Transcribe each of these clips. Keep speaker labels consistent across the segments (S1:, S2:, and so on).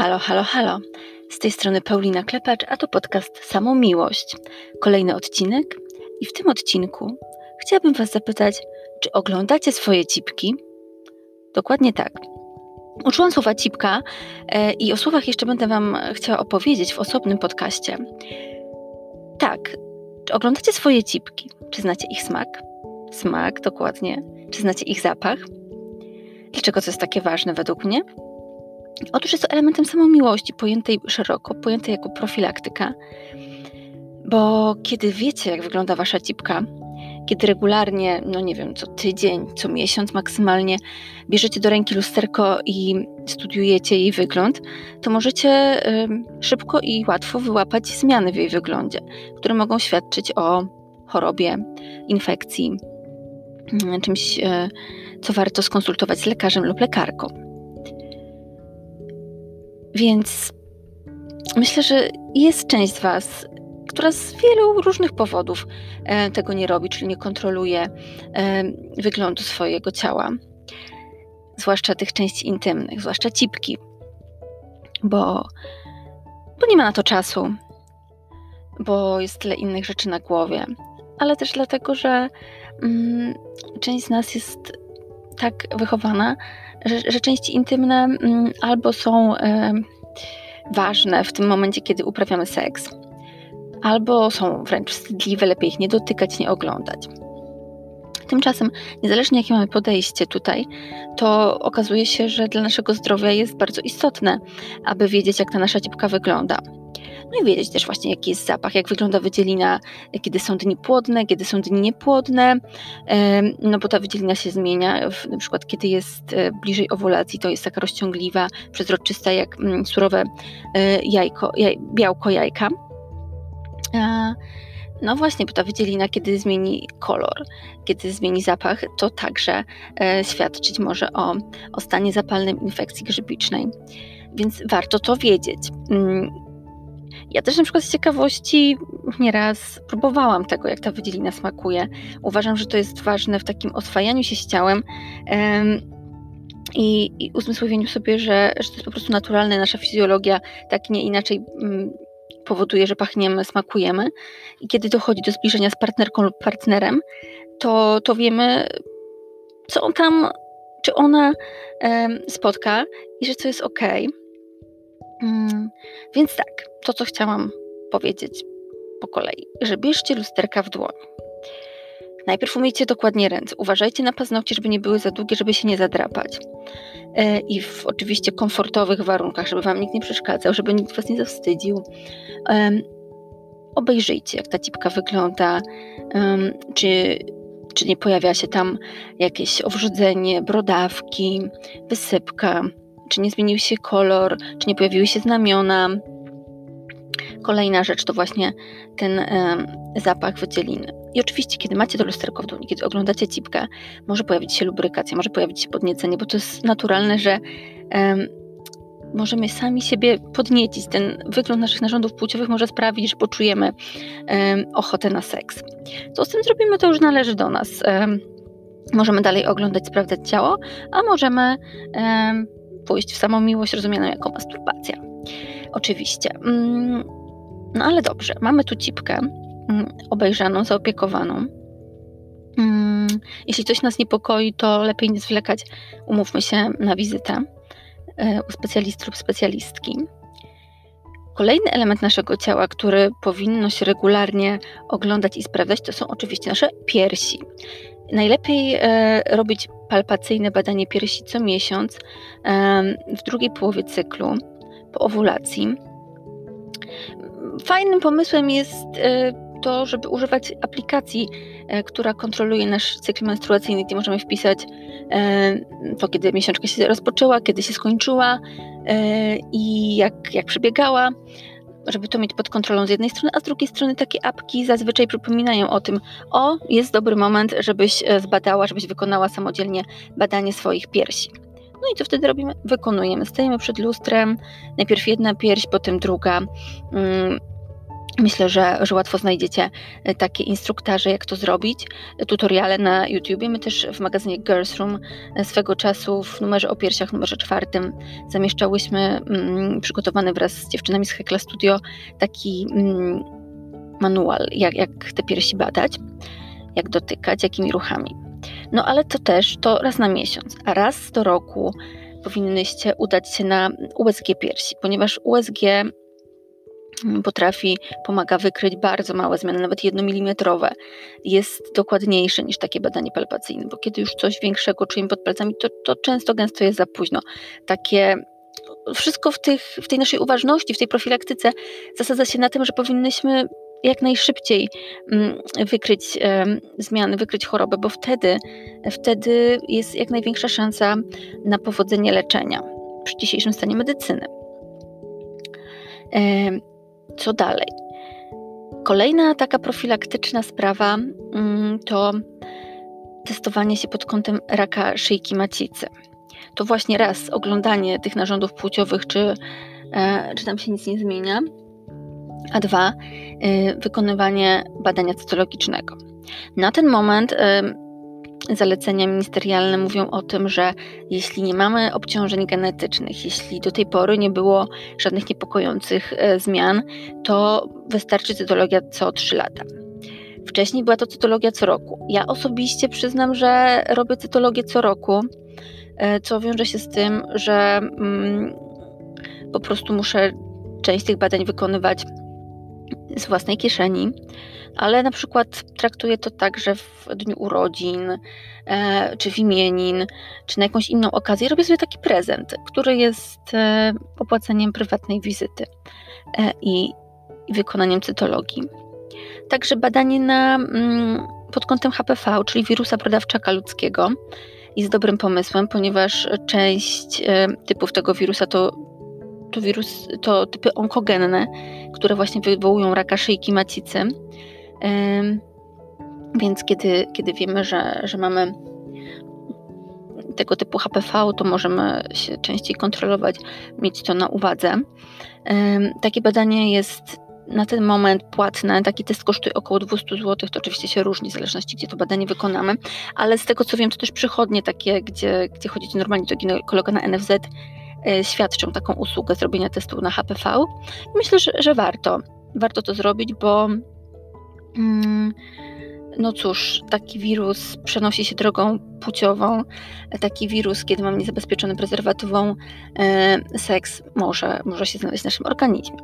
S1: Halo, halo, halo. Z tej strony Paulina Klepacz, a to podcast Samą Miłość. Kolejny odcinek i w tym odcinku chciałabym Was zapytać, czy oglądacie swoje cipki? Dokładnie tak. Uczyłam słowa cipka e, i o słowach jeszcze będę Wam chciała opowiedzieć w osobnym podcaście. Tak, czy oglądacie swoje cipki? Czy znacie ich smak? Smak, dokładnie. Czy znacie ich zapach? Dlaczego to jest takie ważne według mnie? Otóż jest to elementem samomiłości, pojętej szeroko, pojętej jako profilaktyka. Bo kiedy wiecie, jak wygląda wasza cipka, kiedy regularnie, no nie wiem, co tydzień, co miesiąc maksymalnie bierzecie do ręki lusterko i studiujecie jej wygląd, to możecie y, szybko i łatwo wyłapać zmiany w jej wyglądzie, które mogą świadczyć o chorobie, infekcji, czymś, y, co warto skonsultować z lekarzem lub lekarką. Więc myślę, że jest część z Was, która z wielu różnych powodów e, tego nie robi, czyli nie kontroluje e, wyglądu swojego ciała, zwłaszcza tych części intymnych, zwłaszcza cipki, bo, bo nie ma na to czasu, bo jest tyle innych rzeczy na głowie, ale też dlatego, że mm, część z nas jest tak wychowana, że, że części intymne mm, albo są ważne w tym momencie, kiedy uprawiamy seks, albo są wręcz wstydliwe, lepiej ich nie dotykać, nie oglądać. Tymczasem, niezależnie jakie mamy podejście tutaj, to okazuje się, że dla naszego zdrowia jest bardzo istotne, aby wiedzieć, jak ta nasza cipka wygląda. No i wiedzieć też właśnie, jaki jest zapach, jak wygląda wydzielina, kiedy są dni płodne, kiedy są dni niepłodne, no bo ta wydzielina się zmienia, na przykład kiedy jest e, bliżej owulacji, to jest taka rozciągliwa, przezroczysta, jak mm, surowe e, jajko, jaj, białko jajka. No właśnie, bo ta wydzielina, kiedy zmieni kolor, kiedy zmieni zapach, to także e, świadczyć może o, o stanie zapalnym infekcji grzybicznej. Więc warto to wiedzieć. Mm, ja też na przykład z ciekawości nieraz próbowałam tego, jak ta wydzielina smakuje. Uważam, że to jest ważne w takim oswajaniu się z ciałem um, i, i uzmysłowieniu sobie, że, że to jest po prostu naturalne, nasza fizjologia tak nie inaczej um, powoduje, że pachniemy, smakujemy. I kiedy dochodzi do zbliżenia z partnerką lub partnerem, to, to wiemy, co on tam, czy ona spotka i że to jest ok. Mm, więc tak, to co chciałam powiedzieć po kolei, że bierzcie lusterka w dłoń. Najpierw umyjcie dokładnie ręce. Uważajcie na paznokcie, żeby nie były za długie, żeby się nie zadrapać. E, I w oczywiście komfortowych warunkach, żeby Wam nikt nie przeszkadzał, żeby nikt Was nie zawstydził. Obejrzyjcie, jak ta cipka wygląda, czy, czy nie pojawia się tam jakieś owrzodzenie, brodawki, wysypka, czy nie zmienił się kolor, czy nie pojawiły się znamiona. Kolejna rzecz to właśnie ten zapach wydzieliny. I oczywiście, kiedy macie to lusterko w dłoni, kiedy oglądacie cipkę, może pojawić się lubrykacja, może pojawić się podniecenie, bo to jest naturalne, że możemy sami siebie podniecić. Ten wygląd naszych narządów płciowych może sprawić, że poczujemy ochotę na seks. Co z tym zrobimy, to już należy do nas. Możemy dalej oglądać, sprawdzać ciało, a możemy pójść w samą miłość rozumianą jako masturbacja. Oczywiście. Mm, no ale dobrze, mamy tu cipkę mm, obejrzaną, zaopiekowaną. Mm, jeśli coś nas niepokoi, to lepiej nie zwlekać. Umówmy się na wizytę e, u specjalisty lub specjalistki. Kolejny element naszego ciała, który powinno się regularnie oglądać i sprawdzać, to są oczywiście nasze piersi. Najlepiej e, robić palpacyjne badanie piersi co miesiąc w drugiej połowie cyklu po owulacji. Fajnym pomysłem jest e, to, żeby używać aplikacji, e, która kontroluje nasz cykl menstruacyjny, gdzie możemy wpisać to, kiedy miesiączka się rozpoczęła, kiedy się skończyła i jak, jak przebiegała żeby to mieć pod kontrolą z jednej strony, a z drugiej strony takie apki zazwyczaj przypominają o tym, o, jest dobry moment, żebyś e, zbadała, żebyś wykonała samodzielnie badanie swoich piersi. No i co wtedy robimy? Wykonujemy. Stajemy przed lustrem, najpierw jedna pierś, potem druga. Myślę, że, że łatwo znajdziecie e, takie instruktaże, jak to zrobić, tutoriale na YouTubie. My też w magazynie Girls Room e, swego czasu w numerze o piersiach, numerze czwartym, zamieszczałyśmy mm, przygotowany wraz z dziewczynami z Hekla Studio taki mm, manual, jak, jak te piersi badać, jak dotykać, jakimi ruchami. No ale to też to raz na miesiąc, a raz do roku powinnyście udać się na USG piersi, ponieważ USG potrafi, pomaga wykryć bardzo małe zmiany, nawet jednomilimetrowe. Jest dokładniejsze niż takie badanie palpacyjne, bo kiedy już coś większego czujemy pod palcami, to, to często gęsto jest za późno. Takie wszystko w, tych, w tej naszej uważności, w tej profilaktyce zasadza się na tym, że powinnyśmy jak najszybciej mm, wykryć zmiany, wykryć chorobę, bo wtedy, wtedy jest jak największa szansa na powodzenie leczenia przy dzisiejszym stanie medycyny. Co dalej? Kolejna taka profilaktyczna sprawa mm, to testowanie się pod kątem raka szyjki macicy. To właśnie raz oglądanie tych narządów płciowych, czy, e, czy tam się nic nie zmienia, a dwa e, wykonywanie badania cytologicznego. Na ten moment zalecenia ministerialne mówią o tym, że jeśli nie mamy obciążeń genetycznych, jeśli do tej pory nie było żadnych niepokojących e, zmian, to wystarczy cytologia co 3 lata. Wcześniej była to cytologia co roku. Ja osobiście przyznam, że robię cytologię co roku, e, co wiąże się z tym, że mm, po prostu muszę część tych badań wykonywać z własnej kieszeni, ale na przykład traktuję to tak, że w dniu urodzin, e, czy w imienin, czy na jakąś inną okazję robię sobie taki prezent, który jest e, opłaceniem prywatnej wizyty e, i, i wykonaniem cytologii. Także badanie na, mm, pod kątem HPV, czyli wirusa brodawczaka ludzkiego, jest dobrym pomysłem, ponieważ część e, typów tego wirusa to to wirus, to typy onkogenne, które właśnie wywołują raka szyjki macicy. Więc kiedy, kiedy wiemy, że, że mamy tego typu HPV, to możemy się częściej kontrolować, mieć to na uwadze. Takie badanie jest na ten moment płatne. Taki test kosztuje około 200 zł. To oczywiście się różni w zależności, gdzie to badanie wykonamy, ale z tego co wiem, to też przychodnie takie, gdzie, gdzie chodzicie normalnie do ginekologa na NFZ, świadczą taką usługę zrobienia testu na HPV. Myślę, że, że warto. Warto to zrobić, bo mm, no cóż, taki wirus przenosi się drogą płciową. Taki wirus, kiedy mamy niezabezpieczony prezerwatywą e, seks, może, może się znaleźć w naszym organizmie.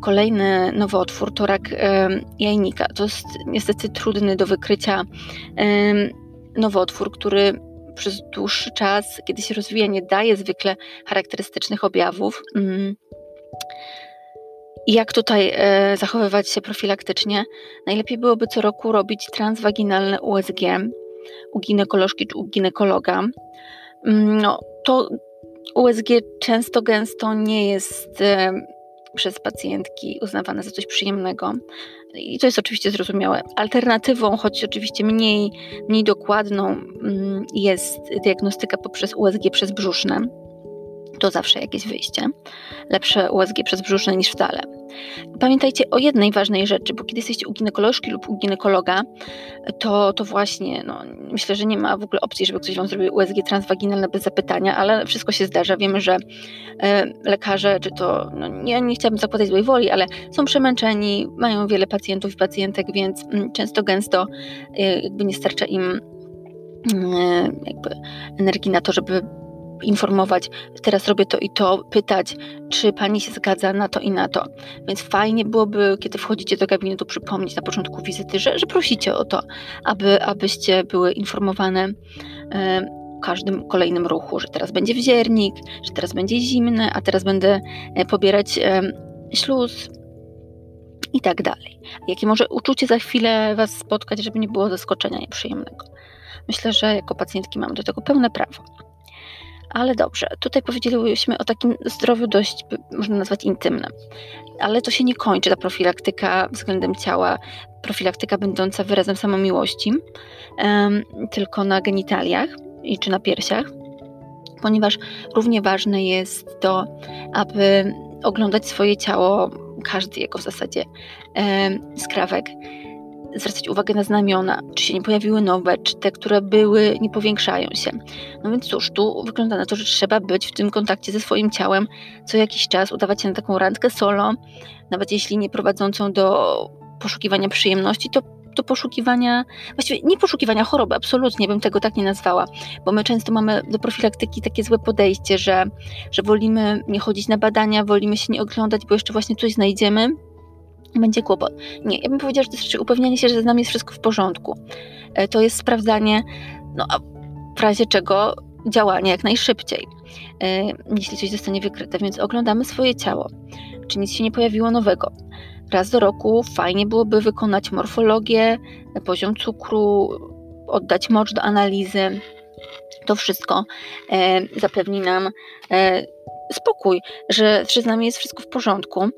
S1: Kolejny nowotwór to rak e, jajnika. To jest niestety trudny do wykrycia e, nowotwór, który przez dłuższy czas, kiedy się rozwija, nie daje zwykle charakterystycznych objawów. Mm. I jak tutaj e, zachowywać się profilaktycznie? Najlepiej byłoby co roku robić transwaginalne USG u ginekolożki czy u ginekologa. Mm, no, to USG często gęsto nie jest e, przez pacjentki uznawane za coś przyjemnego. I to jest oczywiście zrozumiałe. Alternatywą, choć oczywiście mniej, mniej dokładną, mm, jest diagnostyka poprzez USG przez brzuszne to zawsze jakieś wyjście. Lepsze USG przez brzuszne niż wcale. Pamiętajcie o jednej ważnej rzeczy, bo kiedy jesteście u ginekolożki lub u ginekologa, to, to właśnie, no, myślę, że nie ma w ogóle opcji, żeby ktoś Wam zrobił USG transwaginalne bez zapytania, ale wszystko się zdarza. Wiemy, że e, lekarze, czy to, no, nie, chciałabym zakładać złej woli, ale są przemęczeni, mają wiele pacjentów i pacjentek, więc mm, często, gęsto e, jakby nie starcza im mm, jakby energii na to, żeby informować, teraz robię to i to, pytać, czy pani się zgadza na to i na to. Więc fajnie byłoby, kiedy wchodzicie do gabinetu, przypomnieć na początku wizyty, że, że prosicie o to, aby, abyście były informowane o każdym kolejnym ruchu, że teraz będzie wziernik, że teraz będzie zimne, a teraz będę e, pobierać śluz i tak dalej. Jakie może uczucie za chwilę Was spotkać, żeby nie było zaskoczenia nieprzyjemnego. Myślę, że jako pacjentki mamy do tego pełne prawo. Ale dobrze, tutaj powiedzieliśmy o takim zdrowiu dość, można nazwać intymnym. Ale to się nie kończy, ta profilaktyka względem ciała, profilaktyka będąca wyrazem samomiłości, um, tylko na genitaliach i czy na piersiach, ponieważ równie ważne jest to, aby oglądać swoje ciało każdy jego w zasadzie skrawek, zwracać uwagę na znamiona, czy się nie pojawiły nowe, czy te, które były, nie powiększają się. No więc cóż, tu wygląda na to, że trzeba być w tym kontakcie ze swoim ciałem co jakiś czas, udawać się na taką randkę solo, nawet jeśli nie prowadzącą do poszukiwania przyjemności, to do poszukiwania, właściwie nie poszukiwania choroby, absolutnie bym tego tak nie nazwała, bo my często mamy do profilaktyki takie złe podejście, że, że wolimy nie chodzić na badania, wolimy się nie oglądać, bo jeszcze właśnie coś znajdziemy, będzie kłopot. Nie, ja bym powiedziała, że to jest upewnianie się, że z nami jest wszystko w porządku. E, to jest sprawdzanie, no a w razie czego działanie jak najszybciej, e, jeśli coś zostanie wykryte. Więc oglądamy swoje ciało, czy nic się nie pojawiło nowego. Raz do roku fajnie byłoby wykonać morfologię, poziom cukru, oddać mocz do analizy. To wszystko e, zapewni nam spokój, że, z nami jest wszystko w porządku.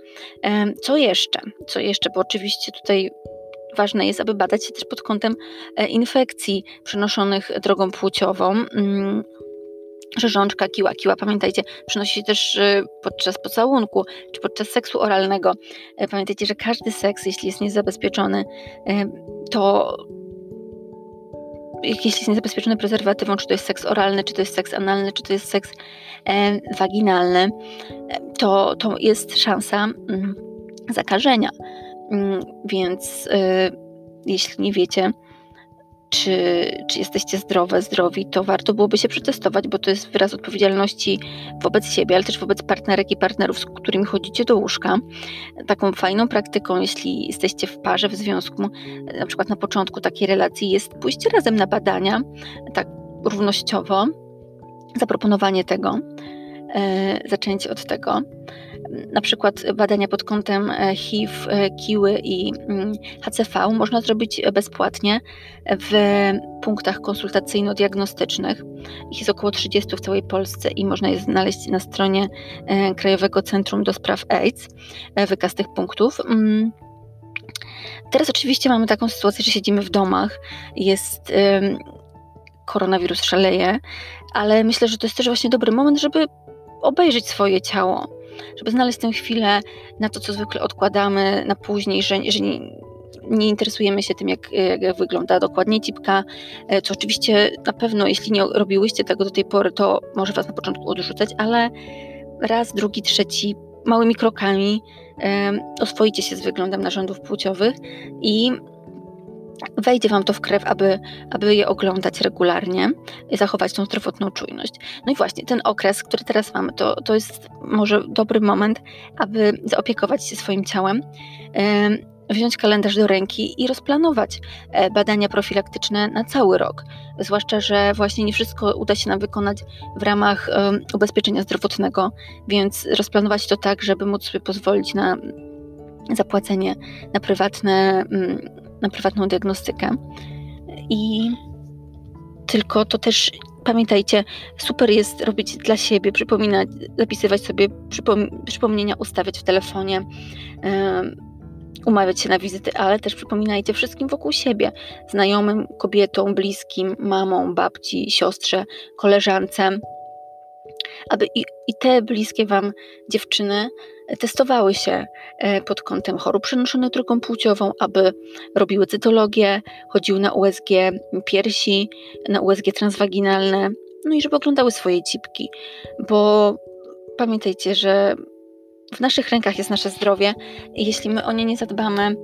S1: Co jeszcze? Co jeszcze? Bo oczywiście tutaj ważne jest, aby badać się też pod kątem e, infekcji przenoszonych drogą płciową. Mm, Rzeżączka, kiła, kiła, pamiętajcie, przynosi się też e, podczas pocałunku czy podczas seksu oralnego. E, pamiętajcie, że każdy seks, jeśli jest niezabezpieczony, to jeśli jest niezabezpieczony prezerwatywą, czy to jest seks oralny, czy to jest seks analny, czy to jest seks e, waginalny, to, to jest szansa mm, zakażenia. Mm, więc e, jeśli nie wiecie, czy, czy jesteście zdrowe, zdrowi, to warto byłoby się przetestować, bo to jest wyraz odpowiedzialności wobec siebie, ale też wobec partnerek i partnerów, z którymi chodzicie do łóżka. Taką fajną praktyką, jeśli jesteście w parze, w związku, na przykład na początku takiej relacji, jest pójście razem na badania, tak równościowo, zaproponowanie tego, e, zaczęcie od tego na przykład badania pod kątem e, HIV, e, kiły i mm, HCV można zrobić bezpłatnie w punktach konsultacyjno-diagnostycznych. Ich jest około 30 w całej Polsce i można je znaleźć na stronie Krajowego Centrum do Spraw AIDS, wykaz tych punktów. Mm. Teraz oczywiście mamy taką sytuację, że siedzimy w domach, jest koronawirus szaleje, ale myślę, że to jest też właśnie dobry moment, żeby obejrzeć swoje ciało, żeby znaleźć tę chwilę na to, co zwykle odkładamy na później, że, że nie, nie interesujemy się tym, jak, jak, wygląda dokładnie cipka, e, co oczywiście na pewno, jeśli nie robiłyście tego do tej pory, to może Was na początku odrzucać, ale raz, drugi, trzeci, małymi krokami um, oswoicie się z wyglądem narządów płciowych i wejdzie Wam to w krew, aby, aby je oglądać regularnie i zachować tą zdrowotną czujność. No i właśnie ten okres, który teraz mamy, to, to jest może dobry moment, aby zaopiekować się swoim ciałem, wziąć kalendarz do ręki i rozplanować e, badania profilaktyczne na cały rok. Zwłaszcza, że właśnie nie wszystko uda się nam wykonać w ramach ubezpieczenia zdrowotnego, więc rozplanować to tak, żeby móc sobie pozwolić na zapłacenie na prywatne mm, na prywatną diagnostykę. I tylko to też pamiętajcie, super jest robić dla siebie, przypominać, zapisywać sobie przypom przypomnienia, ustawiać w telefonie, umawiać się na wizyty, ale też przypominajcie wszystkim wokół siebie, znajomym, kobietom, bliskim, mamą, babci, siostrze, koleżance, aby i, i te bliskie Wam dziewczyny testowały się e, pod kątem chorób przenoszonych drogą płciową, aby robiły cytologię, chodziły na USG piersi, na USG transwaginalne, no i żeby oglądały swoje cipki, bo pamiętajcie, że w naszych rękach jest nasze zdrowie i jeśli my o nie nie zadbamy,